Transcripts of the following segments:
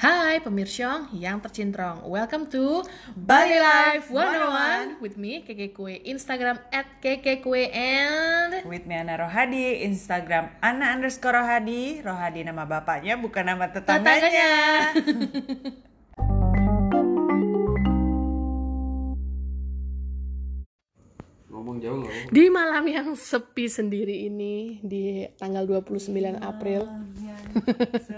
Hai pemirsa yang tercintrong, welcome to Bali Life 101 with me Keke Kue, Instagram at Keke Kue and With me Ana Rohadi, Instagram Ana underscore Rohadi. Rohadi nama bapaknya bukan nama tetangganya, tetangganya. ngomong jauh nggak. Di malam yang sepi sendiri ini di tanggal 29 April Sesunyi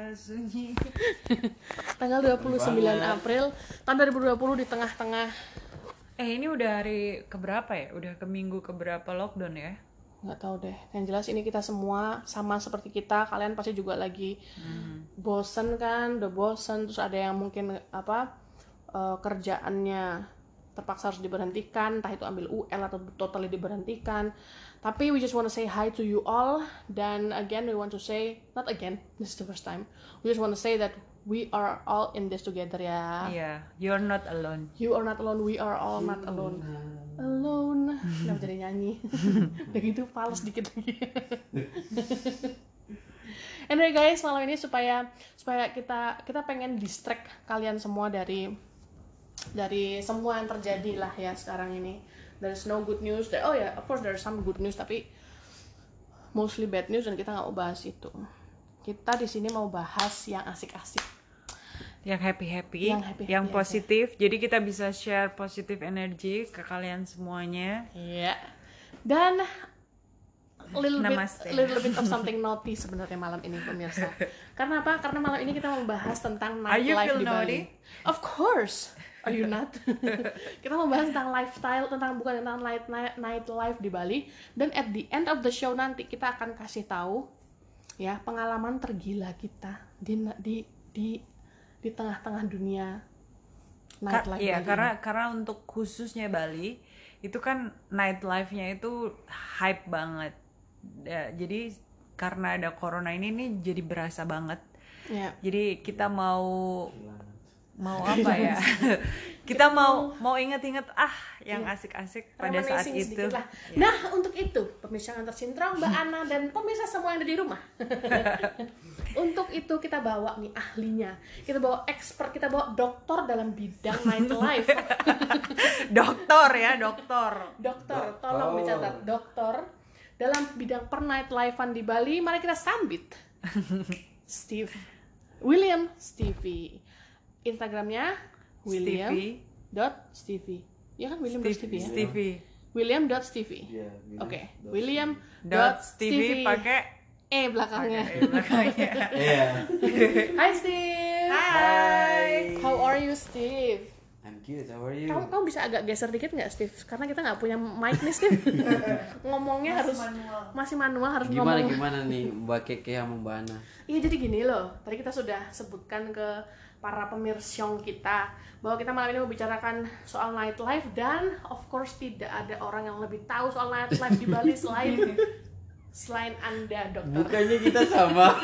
tanggal 29 April tahun 2020 di tengah-tengah. Eh ini udah hari keberapa ya? Udah ke minggu keberapa lockdown ya? nggak tahu deh. Yang jelas ini kita semua sama seperti kita. Kalian pasti juga lagi bosen kan? Udah bosen. Terus ada yang mungkin apa eh, kerjaannya terpaksa harus diberhentikan. Entah itu ambil UL atau totally diberhentikan tapi we just want to say hi to you all dan again we want to say not again this is the first time we just want to say that we are all in this together ya Iya, you're not alone You are not alone, we are all not alone. Alone. Kenapa jadi nyanyi? Udah gitu fals dikit lagi. anyway guys, malam ini supaya supaya kita kita pengen distract kalian semua dari dari semua yang terjadi lah ya sekarang ini. There's no good news. There, oh ya, yeah, of course there's some good news tapi mostly bad news dan kita nggak mau bahas itu. Kita di sini mau bahas yang asik-asik. Yang happy-happy, Yang happy-happy yang aja. positif Jadi kita bisa share positive energy ke kalian semuanya Iya. Dan a little bit, little bit of something naughty sebenarnya malam ini pemirsa. Karena apa? Karena malam ini kita membahas tentang Are nightlife di Bali. naughty? Of course. Are you not? kita membahas tentang lifestyle, tentang bukan tentang night night nightlife di Bali. Dan at the end of the show nanti kita akan kasih tahu ya pengalaman tergila kita di di di di tengah-tengah dunia Ka- nightlife Iya, Bali. karena karena untuk khususnya Bali itu kan nightlife-nya itu hype banget. Ya, jadi karena ada corona ini nih jadi berasa banget. Ya. Jadi kita mau mau apa ya? kita mau mau inget-inget ah yang asik-asik pada saat itu. lah. Nah, untuk itu, pemirsa yang tercintrong, Mbak Ana dan pemirsa semua yang ada di rumah. untuk itu kita bawa nih ahlinya. Kita bawa expert, kita bawa dokter dalam bidang nightlife. dokter ya, dokter. dokter, tolong dicatat. Dokter dalam bidang per nightlifean di Bali. Mari kita sambit. Steve. William Stevie. Instagramnya William Stevie. dot Stevie. Ya kan William dot Stevie ya? Stevie. William dot Stevie. Iya, William Oke, William Dot Stevie pakai E belakangnya. pakai belakangnya. Iya. Hai Steve. Hai. How are you Steve? I'm good. How are you? Kamu, kamu bisa agak geser dikit nggak Steve? Karena kita nggak punya mic nih Steve. Ngomongnya harus masih manual harus Gimana ngomong. gimana nih Mbak Keke sama Mbak Ana? Iya jadi gini loh. Tadi kita sudah sebutkan ke para pemirsa kita bahwa kita malam ini membicarakan soal nightlife dan of course tidak ada orang yang lebih tahu soal nightlife di Bali selain selain anda dokter. Bukannya kita sama.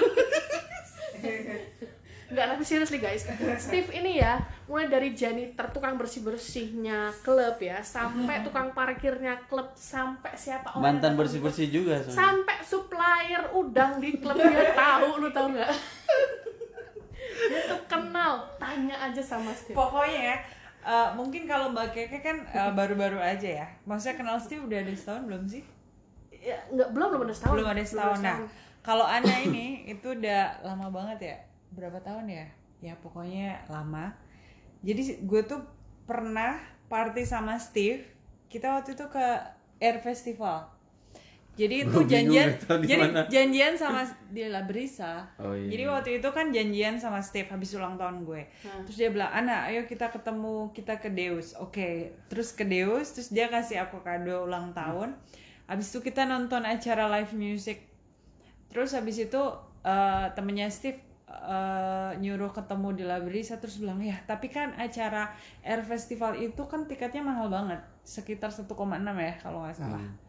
Enggak, tapi seriously guys. Steve ini ya, mulai dari janitor tukang bersih-bersihnya klub ya, sampai tukang parkirnya klub, sampai siapa orang Mantan yang bersih bersih juga. soalnya. sampai supplier udang di klub dia tahu lu tahu nggak? Dia tuh kenal, tanya aja sama Steve. Pokoknya ya, eh, mungkin kalau Mbak Keke kan eh, baru-baru aja ya. Maksudnya kenal Steve udah ada setahun belum sih? Ya, nggak belum belum ada setahun. belum ada setahun. Nah, kalau Ana ini itu udah lama banget ya. Berapa tahun ya? Ya pokoknya lama. Jadi gue tuh pernah party sama Steve. Kita waktu itu ke Air Festival. Jadi itu janjian, jadi mana. janjian sama di La Brisa. Oh, iya. Jadi waktu itu kan janjian sama Steve habis ulang tahun gue. Terus dia bilang, "Ana, ayo kita ketemu, kita ke Deus." Oke, terus ke Deus, terus dia kasih aku kado ulang tahun. Habis itu kita nonton acara live music. Terus habis itu eh, temennya Steve eh, nyuruh ketemu di La Brisa terus bilang, "Ya, tapi kan acara Air Festival itu kan tiketnya mahal banget, sekitar 1,6 ya kalau nggak salah."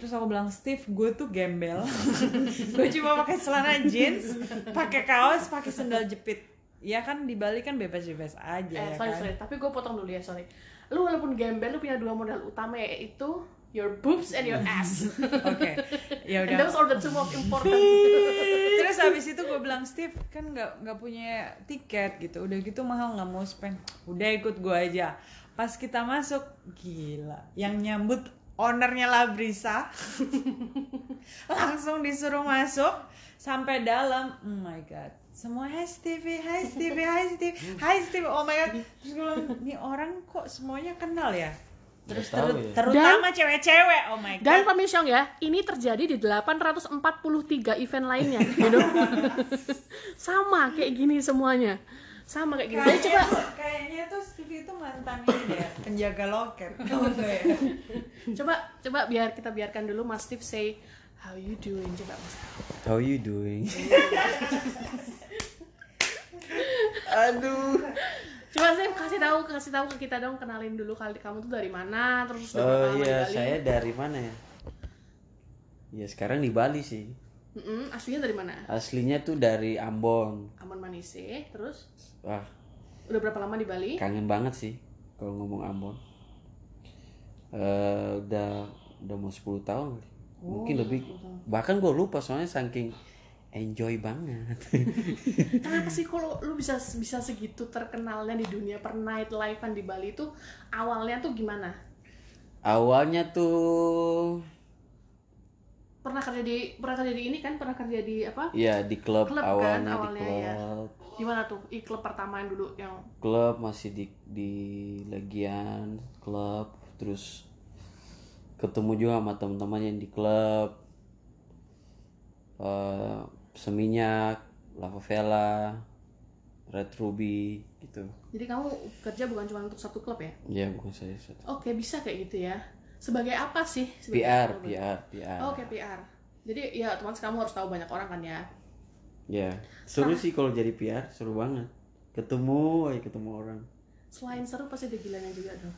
Terus aku bilang Steve, gue tuh gembel. gue cuma pakai celana jeans, pakai kaos, pakai sendal jepit. Ya kan di Bali kan bebas-bebas aja Eh, ya sorry, kan. sorry, tapi gue potong dulu ya, sorry. Lu walaupun gembel, lu punya dua modal utama yaitu your boobs and your ass Oke, ya and udah. those are the two most important Terus habis itu gue bilang Steve kan nggak nggak punya tiket gitu, udah gitu mahal nggak mau spend, udah ikut gue aja. Pas kita masuk, gila, yang nyambut ownernya Labrisa langsung disuruh masuk sampai dalam, oh my god, semua Hai Stevie, Hai Stevie, Hai Stevie, Hai Stevie, oh my god. Terus gue bilang, nih orang kok semuanya kenal ya? Terus teru- ya. terutama cewek-cewek, oh my god. dan Pak Misyong ya ini terjadi di 843 event lainnya gitu sama kayak gini semuanya sama kayak gini jadi Kayaknya coba tuh, kayaknya tuh Stevie itu mantan ini deh, penjaga loket. Tahu nggak ya? coba coba biar kita biarkan dulu Mas Steve say how you doing coba Mas How you doing? Aduh. coba saya kasih tahu kasih tahu ke kita dong kenalin dulu kali kamu tuh dari mana terus Oh iya, saya dari mana ya? Ya sekarang di Bali sih. Mm-mm, aslinya dari mana Aslinya tuh dari Ambon. Ambon Manise terus Wah, udah berapa lama di Bali kangen banget sih kalau ngomong Ambon. Eh udah udah mau 10 tahun kali. Mungkin lebih. Bahkan gue lupa soalnya saking enjoy banget. Kenapa sih kalau lu bisa bisa segitu terkenalnya di dunia per night life-an di Bali itu awalnya tuh gimana? Awalnya tuh Pernah kerja di pernah kerja di ini kan? Pernah kerja di apa? ya di klub, Klub kan awalnya, awalnya, di ya. klub. Di mana tuh? I klub pertama yang dulu yang klub masih di di Legian klub terus ketemu juga sama teman-teman yang di klub eh Seminyak Lava Vela Red Ruby gitu Jadi kamu kerja bukan cuma untuk satu klub ya? ya bukan saya satu Oke, bisa kayak gitu ya. Sebagai apa sih? Sebagai PR apa? PR PR Oh, Oke, PR. Jadi ya teman kamu harus tahu banyak orang kan ya. ya seru sih kalau jadi PR seru banget ketemu aja ketemu orang Selain seru pasti ada gilanya juga dong.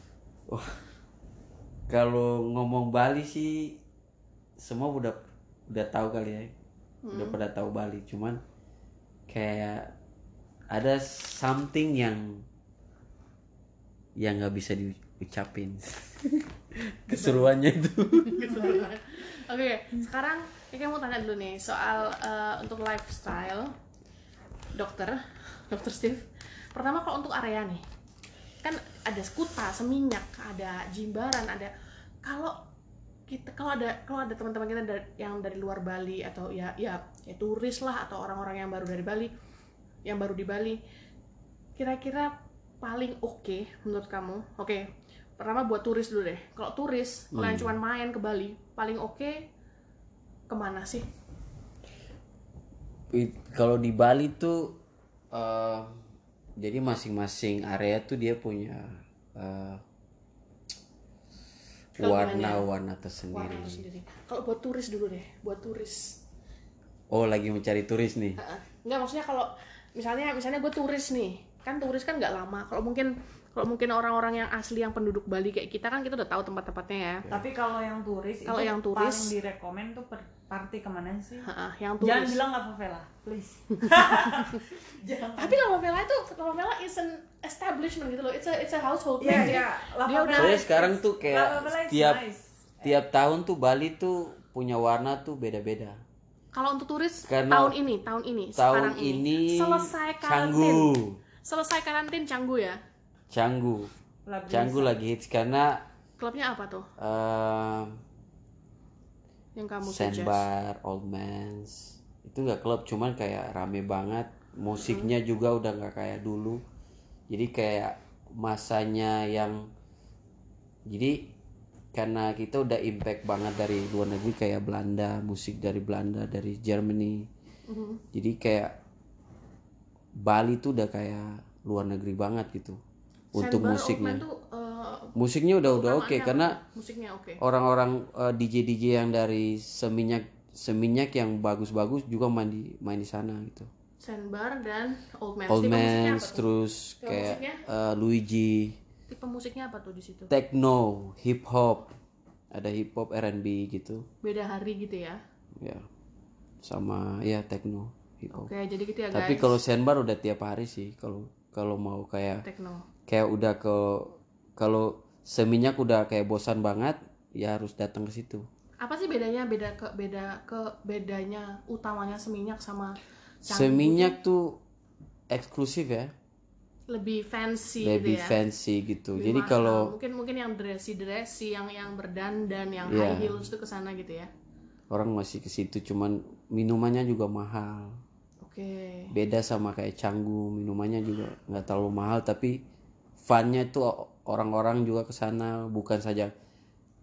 Wah, kalau ngomong Bali sih semua udah udah tahu kali ya, udah pada tahu Bali. Cuman kayak ada something yang yang nggak bisa diucapin. Keseruannya itu. Oke, sekarang Kiki mau tanya dulu nih soal eh, untuk lifestyle dokter, dokter Steve. Pertama kalau untuk area nih, kan ada Skuta, Seminyak, ada Jimbaran, ada kalau kita kalau ada kalau ada teman-teman kita yang dari luar Bali atau ya ya ya turis lah atau orang-orang yang baru dari Bali, yang baru di Bali, kira-kira paling oke menurut kamu? Oke, pertama buat turis dulu deh. Kalau turis, kalau yang cuma main ke Bali, paling oke ke mana sih? Kalau di Bali tuh eh, jadi masing-masing area tuh dia punya eh, warna-warna tersendiri. Warna itu sendiri. Kalau buat turis dulu deh, buat turis. Oh, lagi mencari turis nih. Heeh. Enggak maksudnya kalau misalnya misalnya gue turis nih, kan turis kan nggak lama. Kalau mungkin kalau mungkin orang-orang yang asli yang penduduk Bali kayak kita kan kita udah tahu tempat-tempatnya ya. Tapi kalau yang turis Kalau itu yang turis- paling direkomend tuh per party ke mana sih? Heeh, yang Jangan turis. bilang nggak favela, please. Jangan. Tapi Lava Vela itu Lava Vela is an establishment gitu loh. It's a it's a household Iya, name. Jadi iya. Dia udah Soalnya sekarang tuh kayak tiap nice. tiap tahun tuh Bali tuh punya warna tuh beda-beda. kalau untuk turis Karena tahun ini, tahun ini, Tahun sekarang ini selesai karantin. Canggu, Selesai karantin Canggu ya. Canggu, Labrisa. Canggu lagi hits karena Klubnya apa tuh? eh, yang kamu suggest? Sandbar, Old Man's. Itu nggak klub cuman kayak rame banget. Musiknya juga udah nggak kayak dulu. Jadi kayak masanya yang jadi karena kita udah impact banget dari luar negeri kayak Belanda musik dari Belanda dari Germany. Mhm. jadi kayak Bali tuh udah kayak luar negeri banget gitu untuk Sandbar, musiknya tuh eh, musiknya udah udah oke utamaannya karena oke. orang-orang eh, DJ DJ yang dari seminyak seminyak yang bagus-bagus juga main di main di sana gitu. Sandbar dan Old Man. Old Man terus Tipe kayak musiknya? eh, Luigi, Tipe musiknya apa tuh di situ? techno, hip hop, ada hip hop R&B gitu, Beda hari gitu ya. ya sama ya techno, hip hop. Oke, jadi gitu ya guys. Tapi kalau sandbar udah tiap hari sih kalau kalau mau kayak techno. Kayak udah ke kalau seminyak udah kayak bosan banget ya harus datang ke situ. Apa sih bedanya? Beda ke beda ke bedanya utamanya seminyak sama Canggu? seminyak tuh eksklusif ya. Lebih fancy lebih gitu ya? fancy gitu. Lebih jadi mahal. kalau mungkin mungkin yang dressy dressy yang yang berdandan yang Iya. high heels itu ke sana gitu ya? Orang masih ke situ cuman minumannya juga mahal. Oke. Beda sama kayak canggu minumannya juga nggak terlalu mahal tapi funnya itu orang-orang juga ke sana bukan saja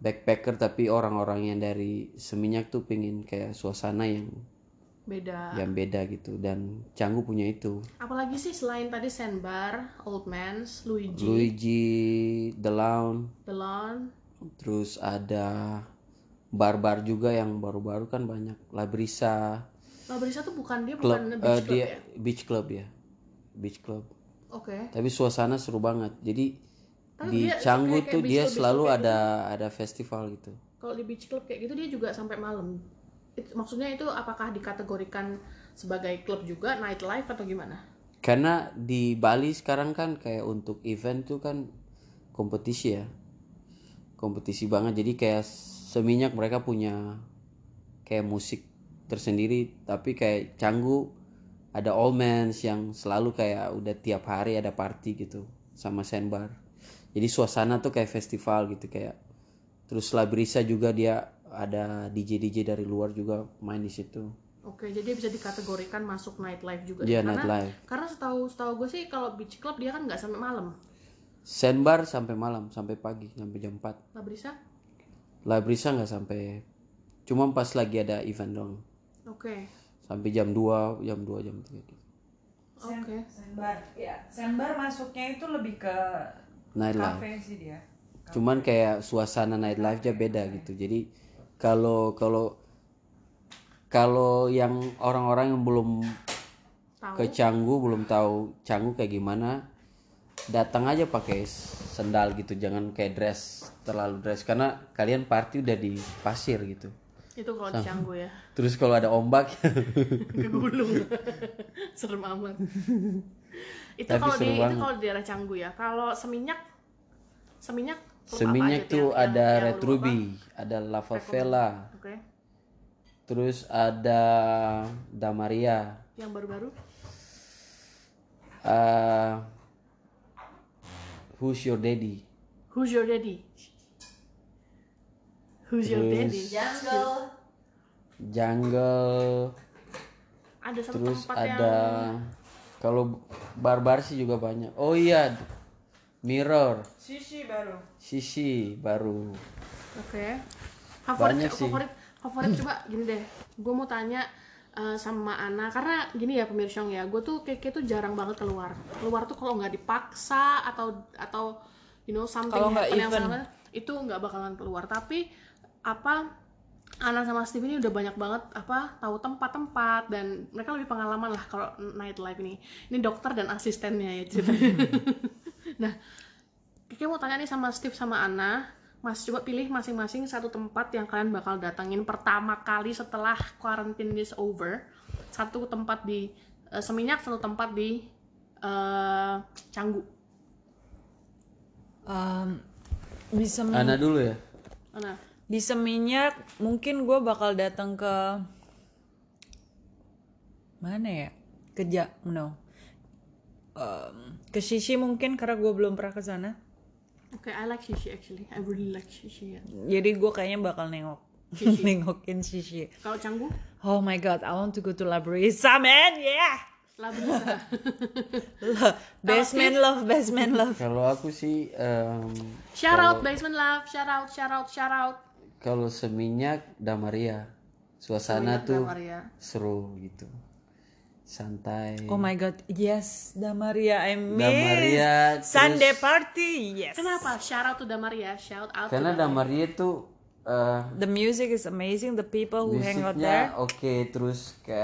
backpacker tapi orang-orang yang dari seminyak tuh pengen kayak suasana yang beda. yang beda gitu. Dan canggu punya itu. Apalagi sih selain tadi sandbar old man's luigi. Luigi The Lawn the lawn terus ada bar-bar juga yang baru-baru kan banyak. Labrisa Labrisa tuh bukan dia club bukan eh, beach club dia ya? Beach club ya. Beach club oke. Tapi suasana seru banget. Jadi Tapi di dia Canggu kayak- tuh dia club, selalu club kayak ada ada festival gitu. Kalau di beach club kayak gitu dia juga sampai malam. Itu- maksudnya itu apakah dikategorikan sebagai klub juga nightlife atau gimana? Karena di Bali sekarang kan kayak untuk event tuh kan kompetisi ya. Kompetisi banget. Jadi kayak seminyak mereka punya kayak musik tersendiri. Tapi kayak Canggu ada all mans yang selalu kayak udah tiap hari ada party gitu sama sandbar. Jadi suasana tuh kayak festival gitu kayak terus Labrisa juga dia ada DJ DJ dari luar juga main di situ. Oke jadi bisa dikategorikan masuk nightlife juga Iya, karena nightlife. karena setahu setahu gue sih kalau beach club dia kan nggak sampai malam. Sandbar sampai malam sampai pagi sampai jam 4 Labrisa Labrisa nggak sampai cuma pas lagi ada event dong oke sampai jam 2 jam 2 jam 3 gitu. oke. Sandbar. Ya, sandbar masuknya itu lebih ke nightlife kafe sih dia. cuman kayak suasana nightlife nya beda gitu. Jadi kalau kalau kalau yang orang-orang yang belum tahu. ke Canggu belum tahu Canggu kayak gimana datang aja pakai sendal gitu. Jangan kayak dress terlalu dress. Karena kalian party udah di pasir gitu itu kalau di Canggu ya. Terus kalau ada ombak. Kegulung serem amat. Itu kalau di itu kalau di daerah Canggu ya. Kalau seminyak seminyak seminyak aja tuh yang- ada yang- Red Ruby ada Lava Vela. Apa? oke. Terus ada Damaria. Yang baru-baru? Uh, Who's Your Daddy? Who's your daddy who's your Terus- daddy Jungle. Jungle. Ada satu terus tempat ada yang kalau barbar sih juga banyak. Oh iya Mirror. Shishi baru. Sisi baru. Oke. Favorit Banyak sih. favorit favorit coba gini deh. Gue mau tanya eh, sama Ana. Karena gini ya pemirsa ya gue tuh kayak tuh jarang banget keluar. Keluar tuh kalau nggak dipaksa atau atau you know something Kalau nggak happen yang event. salah itu nggak bakalan keluar. Tapi apa Ana sama Steve ini udah banyak banget apa tahu tempat-tempat dan mereka lebih pengalaman lah kalau nightlife ini. Ini dokter dan asistennya ya ceritanya. Nah Kiki mau tanya nih sama Steve sama Ana Mas coba pilih masing-masing satu tempat yang kalian bakal datangin pertama kali setelah quarantine is over. Satu tempat di eh, Seminyak satu tempat di eh, Canggu. Um, bisa Ana dulu ya. Ana di seminyak mungkin gue bakal datang ke mana ya ke ja no Um, ke Shishi mungkin karena gue belum pernah ke sana Oke, I like Shishi actually. I really like Shishi. ya. jadi gue kayaknya bakal nengok nengokin Shishi Kalau Canggu, oh my god I want to go to Labrisa man yeah Labrisa. Lo- basement love basement love kalau aku sih em, shout out Basement Love, shout out, shout out, shout out. Kalau seminyak Damaria suasana Seminyak tuh Damaria. seru gitu. Santai. Oh my god yes Damaria I miss Damaria, terus- Sunday party yes. Kenapa? Shout out to Damaria, shout out karena to Damaria. Damaria tuh eh, the music is amazing the people who hang out there. musiknya oke terus ke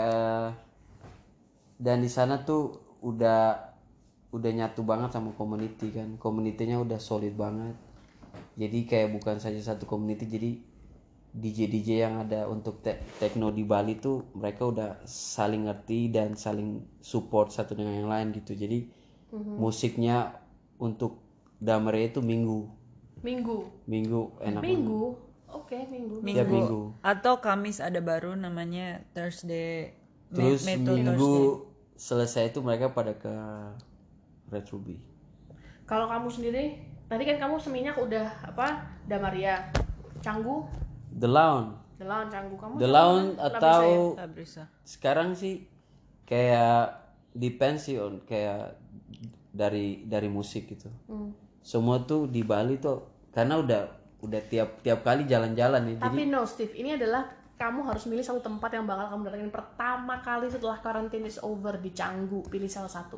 dan di sana tuh udah udah nyatu banget sama community kan. Komunitinya udah solid banget jadi kayak bukan saja satu community jadi DJ DJ yang ada untuk te- techno di Bali tuh mereka udah saling ngerti dan saling support satu dengan yang lain gitu jadi musiknya untuk Damaria itu minggu Minggu. minggu enak. Minggu. oke minggu minggu. Tiap minggu. atau Kamis ada baru namanya Thursday Me- Terus minggu Thursday. selesai itu mereka pada ke Red Ruby. kalau kamu sendiri tadi kan kamu seminyak udah apa Damaria Canggu The Lounge. The Lounge Canggu kamu The kan? atau Tak bisa. sekarang sih kayak di pensiun kayak dari dari musik gitu. Hmm. Semua tuh di Bali tuh karena udah udah tiap tiap kali jalan-jalan nih. Jadi Tapi no Steve, ini adalah kamu harus milih satu tempat yang bakal kamu datangin pertama kali setelah karantina is over di Canggu. Pilih salah satu.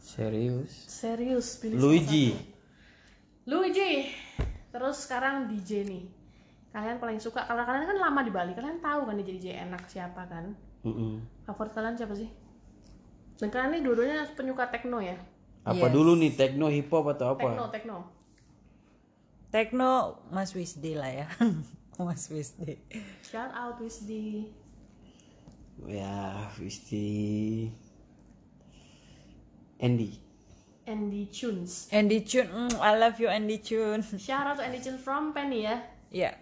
serius. Serius, pilih Luigi. salah satu. Luigi. Terus sekarang DJ nih. Kalian paling suka kalau kalian kan lama di Bali, kalian tahu kan DJ DJ enak siapa kan? Mm-mm. Favorit kalian siapa sih? Dan kalian ini dua-duanya penyuka techno ya? Apa dulu nih techno hip hop atau apa? Techno, techno. Tekno Mas Wisdi lah ya. Mas Wisdi. Shout out Wisdi. Ya, Wisti. Andy. Andy Tunes. Andy Chun, mm, I love you Andy Chun. Shout out to Andy Tunes from Penny ya. Ya.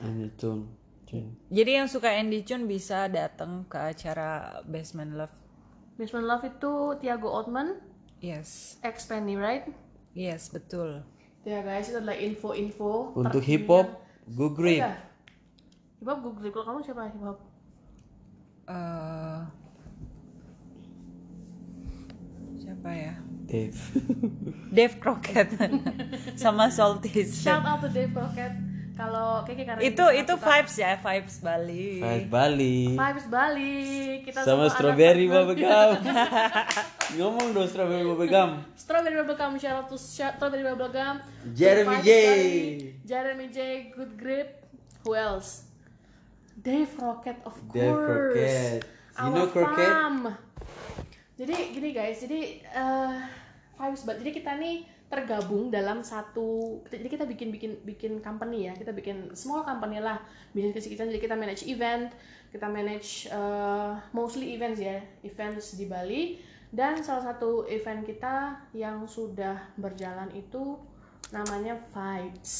Andy Tun. Chun. Jadi yang suka Andy Chun bisa datang ke acara Basement Love. Basement Love itu Tiago Ottman, Yes. ex Penny, right? Yes, betul. Ya guys, itu adalah info-info Untuk hip hop, Go Grip. Iya. Hip hop Google. Kalau kamu siapa hip hop? Eh, siapa ya? Dave. Dave Crockett sama Saltis. Shout out to Dave Crockett. Kalau Kiki karena Itu kita itu suka vibes ya, vibes Bali. Five Bali. vibes Bali. Kita Sama strawberry bubblegum. Ngomong dong strawberry bubblegum. Strawberry Bubblegum, shout out to Strawberry Bubblegum. Jeremy Vibes J. Bali, Jeremy J, Good Grip. Who else? Dave Crockett, of Dave course. Crockett. You Our know Crockett? Jadi gini guys, jadi eh vibes banget. Jadi kita nih tergabung dalam satu jadi kita bikin bikin bikin company ya kita bikin small company lah bisnis kecil-kecilan jadi kita manage event kita manage eh, mostly events ya events di Bali dan salah satu event kita yang sudah berjalan itu namanya Vibes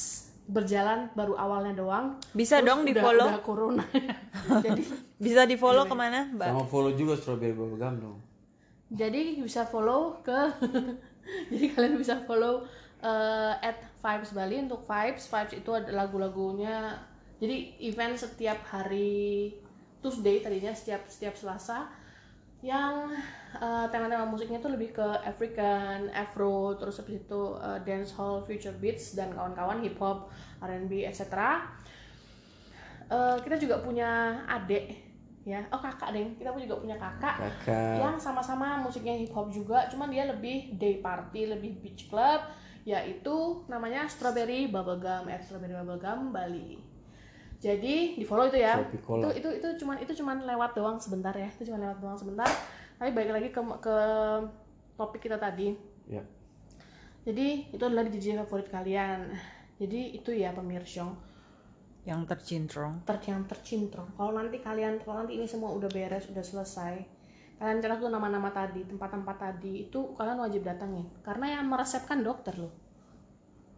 berjalan baru awalnya doang Bisa Terus dong udah- di-follow? udah corona jadi Bisa di follow ke mana, Mbak? Sama follow juga strawberry bubblegum dong. jadi bisa follow ke jadi kalian bisa follow eh, at vibes Bali. Untuk vibes vibes itu ada lagu-lagunya. Jadi event setiap hari Tuesday tadinya setiap setiap Selasa. Yang eh, tema-tema musiknya tuh lebih ke African, Afro, terus habis itu eh, dancehall, future beats dan kawan-kawan hip hop, R&B, etc. Eh, kita juga punya adik ya, oh kakak deh, kita pun juga punya kakak Kakak. yang sama-sama musiknya hip hop juga, cuman dia lebih day party, lebih beach club, yaitu namanya Strawberry Bubblegum, at Strawberry Bubblegum Bali. Jadi di follow itu ya. Itu itu itu cuman itu cuman lewat doang sebentar ya, itu cuman lewat doang sebentar. Tapi balik lagi ke ke topik kita tadi. Ya. Jadi itu adalah DJ favorit kalian. Jadi itu ya pemirsa Yang tercintrong. ter yang tercintrong. Kalau nanti kalian, kalau nanti ini semua udah beres, udah selesai, kalian catat tuh nama-nama tadi, tempat-tempat tadi, itu kalian wajib datangin. Karena yang meresepkan dokter loh.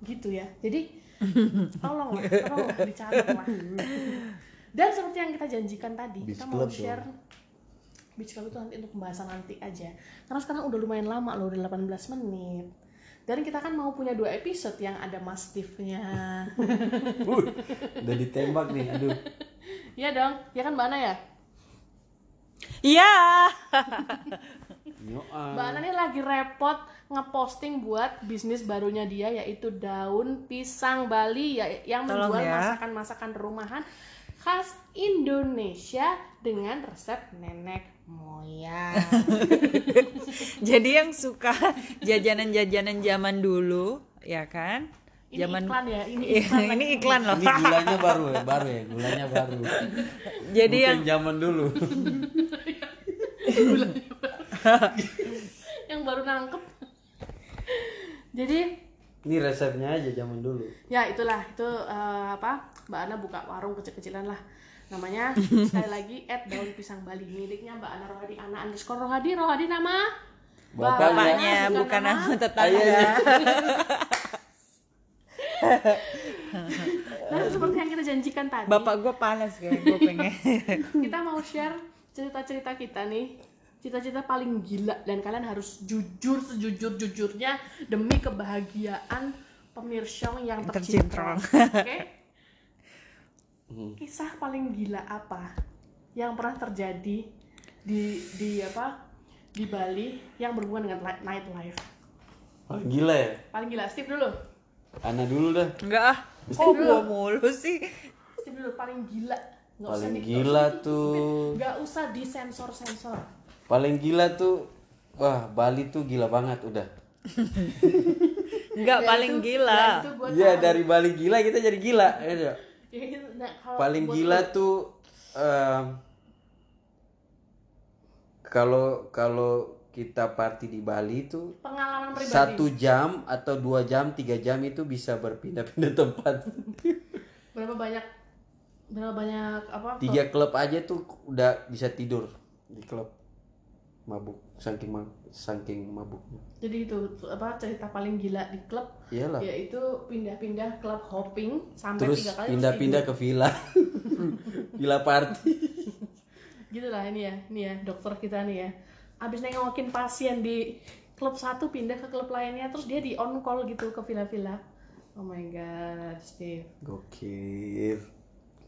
Gitu ya. Jadi tolong lah, tolong lah, dicatat lah. Dan seperti yang kita janjikan tadi, Beach kita mau share Beach Club itu nanti untuk pembahasan nanti aja. Karena sekarang udah lumayan lama loh, udah 18 menit. Dan kita kan mau punya dua episode yang ada mastifnya. Udah ditembak nih. Aduh. Iya dong, ya kan Mbak Ana ya? Iya. Mbak Ana ini lagi repot ngeposting buat bisnis barunya dia yaitu daun pisang Bali ya, yang Tolong menjual ya. masakan-masakan rumahan khas Indonesia dengan resep nenek moyang. Jadi yang suka jajanan-jajanan zaman dulu, ya kan? Ini Zaman iklan ya, ini Iya, iklan. ini iklan loh. Ini gulanya baru ya, baru ya, gulanya baru. Jadi Bukan yang zaman dulu. yang baru nangkep. Jadi Ini resepnya aja zaman dulu. ya itulah itu eh, apa Mbak Ana buka warung kecil-kecilan lah namanya sekali lagi at daun pisang Bali miliknya Mbak Ana Rohadi Ana underscore Rohadi Rohadi nama bapaknya bukan nama tetangga. Ayo. Nah seperti yang kita janjikan tadi bapak gue panas kayak gue pengen kita mau share cerita-cerita kita nih cita-cita paling gila dan kalian harus jujur sejujur-jujurnya demi kebahagiaan pemirsa yang tercinta. tercinta. Oke? Kisah paling gila apa yang pernah terjadi di di apa? Di Bali yang berhubungan dengan li- nightlife. Paling gila ya. Paling gila Steve dulu. Ana dulu dah. enggak ah kok gue mulu sih Steve dulu paling gila. Nggak usah Paling di- gila tuh. nggak usah disensor-sensor. Paling gila tuh wah Bali tuh gila banget udah. enggak Ya paling itu- gila ya gua Iya tahu. dari Bali gila kita jadi gila ya? Ya, itu, nah, kalau Paling gila lu, tuh em, kalau kalau kita party di Bali tuh pengalaman pribadi. satu jam atau dua jam tiga jam itu bisa berpindah-pindah tempat. Berapa banyak berapa banyak apa? Tiga klub aja tuh udah bisa tidur di klub mabuk saking ma saking mabuknya. Jadi itu apa cerita paling gila di klub? Iyalah. Yaitu pindah-pindah klub hopping sampai terus tiga kali pindah-pindah ke villa. Villa party. Gitu lah ini ya ini ya dokter kita nih ya. Abis nengokin pasien di klub satu pindah ke klub lainnya terus dia di on call gitu ke villa-villa. Oh my god Steve. Gokil.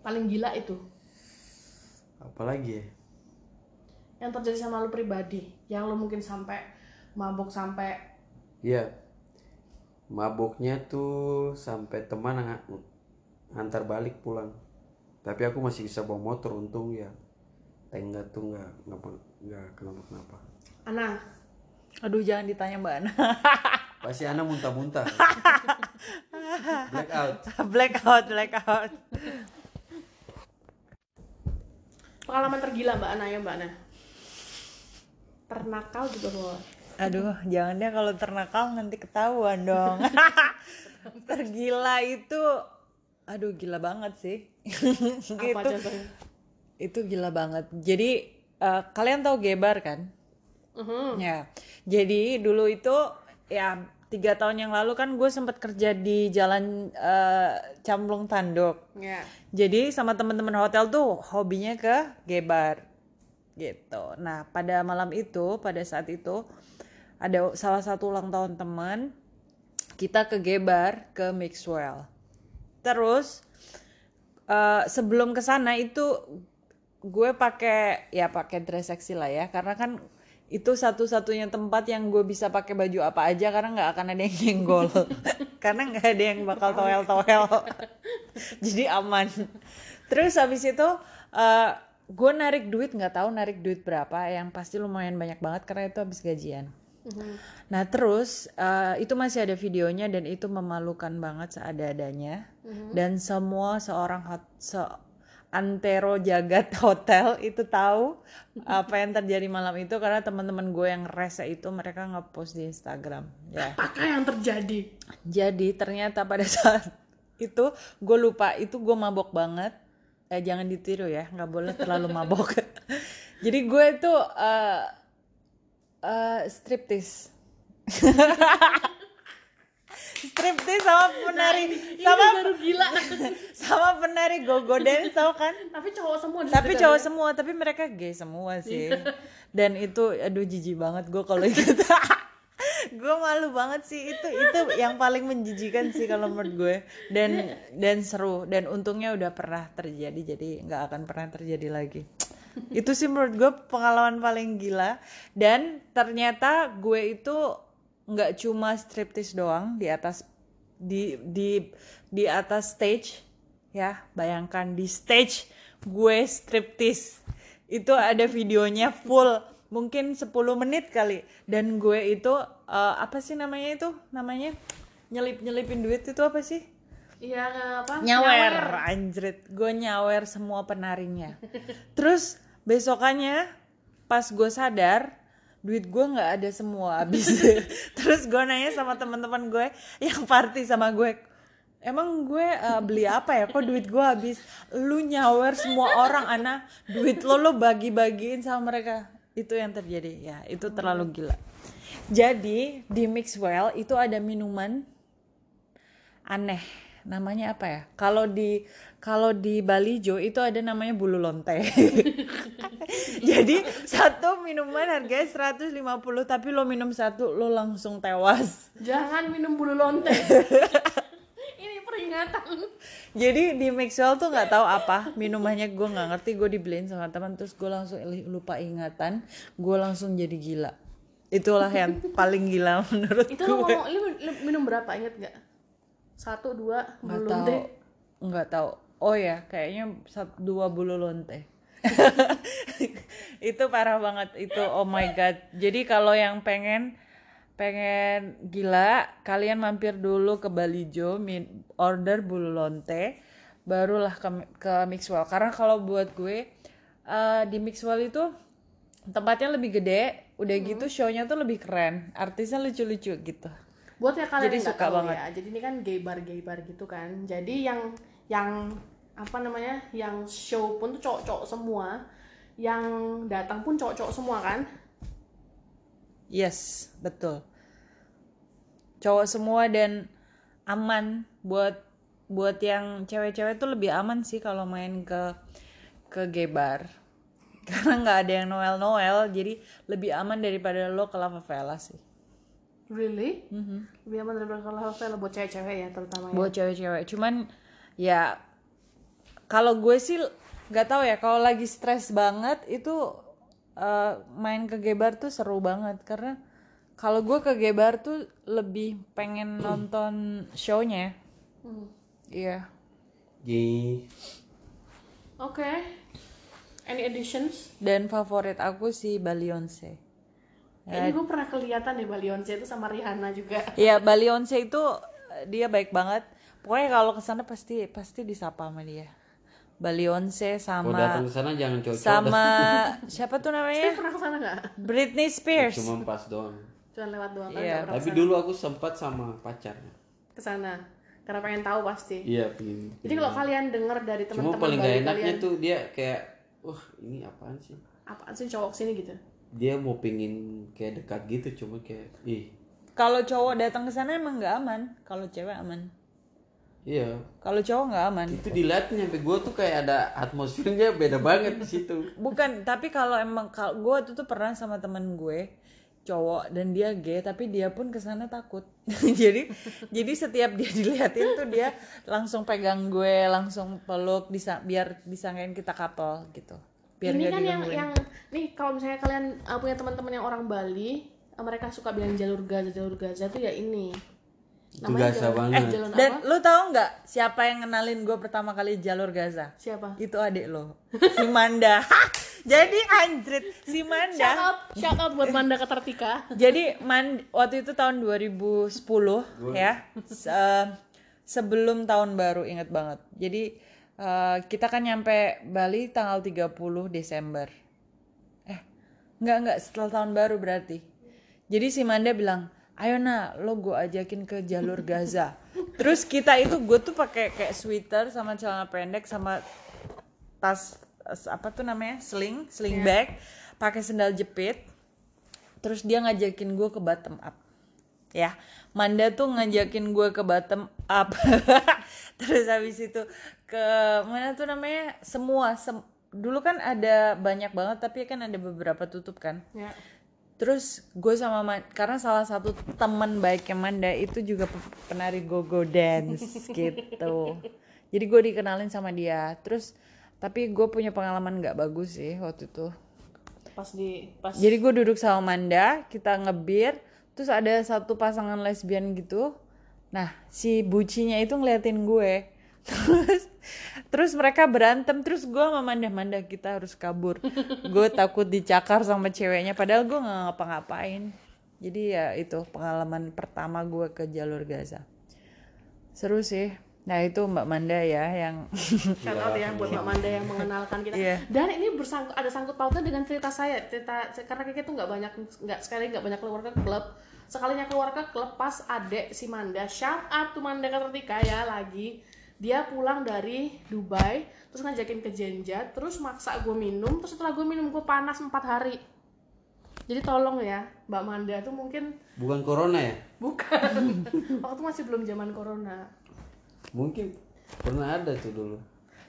Paling gila itu. Apalagi ya yang terjadi sama lu pribadi yang lu mungkin sampai mabuk sampai Iya. Mabuknya tuh sampai teman nga- ngantar balik pulang. Tapi aku masih bisa bawa motor untung ya. Tenggat tuh nggak nggak nggak kenapa kenapa. Ana aduh jangan ditanya mbak Ana Pasti Ana muntah-muntah. Blackout. blackout blackout pengalaman tergila mbak Ana ya mbak Ana ternakal juga boleh Aduh, jangan deh kalau ternakal nanti ketahuan dong. Tergila itu, aduh gila banget sih. apa gitu. contohnya Itu gila banget. Jadi eh, kalian tahu Gebar kan? Mhm. Ya. Jadi dulu itu ya tiga tahun yang lalu kan gue sempat kerja di Jalan eh, Camplung Tanduk. ya Jadi sama teman-teman hotel tuh hobinya ke gebar gitu. Nah pada malam itu, pada saat itu ada salah satu ulang tahun teman kita ke gebar ke Mixwell. Terus eh, sebelum ke sana itu gue pakai ya pakai dress seksi lah ya karena kan itu satu-satunya tempat yang gue bisa pakai baju apa aja karena nggak akan ada yang nyenggol karena nggak ada yang bakal toel-toel jadi aman terus habis itu eh, gue narik duit nggak tahu narik duit berapa yang pasti lumayan banyak banget karena itu habis gajian. Nah terus eh, itu masih ada videonya dan itu memalukan banget seada-adanya. Dan semua seorang hot, se- antero jagat hotel itu tahu apa yang terjadi malam itu karena teman-teman gue yang rese itu mereka ngepost di Instagram ya. Apakah yang terjadi? Jadi ternyata pada saat itu gue lupa itu gue mabok banget. Eh jangan ditiru ya, nggak boleh terlalu mabok. jadi gue itu eh eh, striptease. striptease sama penari ini sama baru gila sama penari gogo dance tau kan? tapi cowok semua tapi cowok dia. semua tapi mereka gay semua sih dan itu aduh jijik banget gue kalau ikut gue malu banget sih. Itu itu yang paling menjijikan sih kalau menurut gue. Dan dan seru. Dan untungnya udah pernah terjadi. Jadi nggak akan pernah terjadi lagi. Itu sih menurut gue pengalaman paling gila. Dan ternyata gue itu nggak cuma striptease doang di atas di di di atas stage. Ya bayangkan di stage gue striptease. Itu ada videonya full. Mungkin 10 menit kali. Dan gue itu eh, apa sih namanya itu? Namanya nyelip nyelipin duit itu apa sih? Iya apa? Nyawer. Anjrit gue nyawer semua penarinya. Terus besokannya pas gue sadar duit gue nggak ada semua habis. Terus gue nanya sama teman-teman gue yang party sama gue emang gue eh, beli apa ya? Kok duit gue habis? Lu nyawer semua orang ana. Duit lo lo bagi-bagiin sama mereka. Itu yang terjadi. Ya itu terlalu gila jadi di Mixwell itu ada minuman aneh. Namanya apa ya? Kalau di kalau di Balijo itu ada namanya bulu lonte. Jadi satu minuman harganya 150 tapi lo minum satu lo langsung tewas. Jangan minum bulu lonte. Ini peringatan. jadi di Maxwell tuh nggak tahu apa. Minumannya gue nggak ngerti gue dibeliin sama teman terus gue langsung lupa ingatan. Gue langsung jadi gila itulah yang paling gila menurut Itu gue. lo ngomong, lu, lu minum berapa? Inget nggak? Satu, dua, bulu tahu. lonte. nggak tahu. Oh ya kayaknya satu dua bulu lonte. Itu parah banget. Itu oh my god. Jadi kalau yang pengen pengen gila kalian mampir dulu ke Balijo min- order bulu lonte barulah ke ke Mixwell. Karena kalau buat gue eh, di Mixwell itu tempatnya lebih gede udah gitu show-nya tuh lebih keren artisnya lucu-lucu gitu Buat ya kalian Jadi yang suka tahu banget. ya. Jadi ini kan gay bar gay bar gitu kan. Jadi yang yang apa namanya? Yang show pun tuh cowok-cowok semua. Yang datang pun cowok-cowok semua kan. Yes, betul. Cowok semua dan aman buat buat yang cewek-cewek tuh lebih aman sih kalau main ke ke gay bar. Karena nggak ada yang Noel Noel, jadi lebih aman daripada lo ke Lava Vela sih. Really? Lebih aman daripada kalau hotel buat cewek-cewek ya terutama ya. Buat cewek-cewek. Cuman ya kalau gue sih nggak tahu ya kalau lagi stres banget itu eh, main ke gay bar tuh seru banget karena kalau gue ke gay bar tuh lebih pengen nonton show-nya. Hmm. Iya. Jadi Oke. Any additions? Dan favorit aku si Balionse. Ini gue pernah kelihatan deh Balionce itu sama Rihanna juga. Iya, Balionse itu eh, dia baik banget. Pokoknya kalau ke sana pasti pasti disapa sama dia. Balionse kalau sama datang ke sana jangan cocok sama siapa tuh namanya? Pernah ke sana nggak? Britney Spears. cuma pas doang. Cuma lewat doang kan Iya. Tapi dulu aku sempat sama pacarnya. ke sana. Karena pengen tahu pasti. Iya, pengen. Jadi kalau kalian dengar dari Cuma teman-teman paling gak enaknya kalian, tuh dia kayak wah, ini apaan sih? apaan sih cowok sini gitu? Dia mau pingin kayak dekat gitu cuma kayak ih. Kalau cowok datang ke sana emang nggak aman. Kalau cewek aman. Iya, Kalau cowok nggak aman. itu dilihatin sampai gue tuh kayak ada atmosfernya beda banget di situ. Bukan, tapi kalau emang kalau gue tuh tuh pernah sama temen gue cowok dan dia gay tapi dia pun ke sana takut. Jadi jadi setiap dia diliatin tuh dia langsung pegang gue langsung peluk bisa biar disangkain kita couple gitu. Biar ini kan yang yang nih kalau misalnya kalian uh, punya teman-teman yang orang Bali, uh, mereka suka bilang jalur Gaza jalur Gaza tuh ya ini. Itu Gaza jalur, banget. Eh, jalur dan apa? lu tahu nggak siapa yang kenalin gue pertama kali jalur Gaza Siapa? itu adik lo si Manda jadi anjrit si Shout Manda out, shout out buat Manda Ketertika. Jadi man waktu itu tahun 2010 ya. Se- sebelum tahun baru inget banget. Jadi eh, kita kan nyampe Bali tanggal 30 Desember. Eh, enggak enggak setelah tahun baru berarti. Jadi si Manda bilang, "Ayo nak, lo gue ajakin ke jalur Gaza." Terus kita itu gue tuh pakai kayak sweater sama celana pendek sama tas apa tuh namanya? sling, sling bag, pakai sendal jepit terus dia ngajakin gue ke bottom up ya Manda tuh ngajakin gue ke bottom up terus habis itu ke mana tuh namanya semua sem- dulu kan ada banyak banget tapi kan ada beberapa tutup kan Ya. Terus gue sama Ma- karena salah satu teman baiknya Manda itu juga pe- penari go-go dance gitu jadi gue dikenalin sama dia terus tapi gue punya pengalaman nggak bagus sih waktu itu Pas di pas jadi gue duduk sama Manda, kita ngebir, terus ada satu pasangan lesbian gitu. Nah, si bucinya itu ngeliatin gue. Terus terus mereka berantem, terus gue sama Manda, Manda kita harus kabur. gue takut dicakar sama ceweknya, padahal gue nggak ngapa-ngapain. Jadi ya itu pengalaman pertama gue ke jalur Gaza. Seru sih. Nah itu Mbak Manda ya yang shout out ya buat Mbak Manda yang mengenalkan kita. Iya. Dan ini bersangkut ada sangkut pautnya dengan cerita saya. Cerita karena kita tuh nggak banyak nggak sekali nggak banyak keluar ke klub. Sekalinya keluar ke klub pas adek si Manda, shout out to Manda Ketertika ya lagi. Dia pulang dari Dubai, terus ngajakin ke Jenja, terus maksa gue minum, terus setelah gue minum gue panas 4 hari. Jadi tolong ya, Mbak Manda tuh mungkin Bukan corona ya? bukan. Waktu masih belum zaman corona. mungkin pernah ada tuh dulu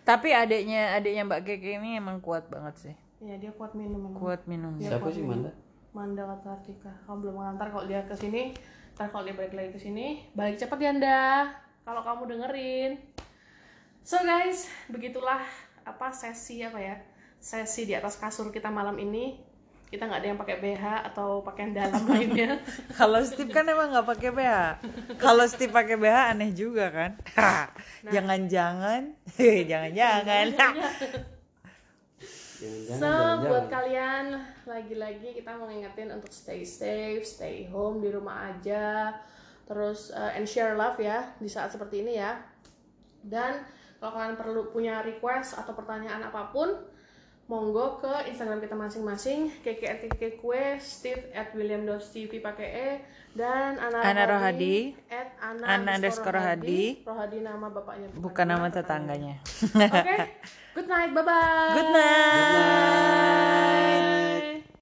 Tapi adiknya adiknya Mbak Keke ini emang kuat banget sih. ya dia kuat minum Kuat minum. siapa sih Manda Manda kata Artika kamu belum mengantar kalau dia ke sini ntar kalau dia balik lagi ke sini balik cepat ya anda kalau kamu dengerin so guys begitulah apa sesi apa ya sesi di atas kasur kita malam ini kita nggak ada yang pakai BH atau pakaian dalam lainnya Kalau Steve kan emang nggak pakai BH. Kalau Steve pakai BH aneh juga kan. Jangan-jangan, jangan-jangan. jangan-jangan So, jalan-jalan. buat kalian lagi-lagi kita mau ngingetin untuk stay safe, stay home di rumah aja. Terus uh, and share love ya di saat seperti ini ya. Dan kalau kalian perlu punya request atau pertanyaan apa pun, monggo ke Instagram kita masing-masing KKRTK Kue, Steve at William TV pakai E dan Ana, Ana Rohadi, at Ana, Ana underscore Rohadi. Rohadi nama bapaknya Bukan nama tetangganya. Oke, good night, bye bye. Good night. Good night.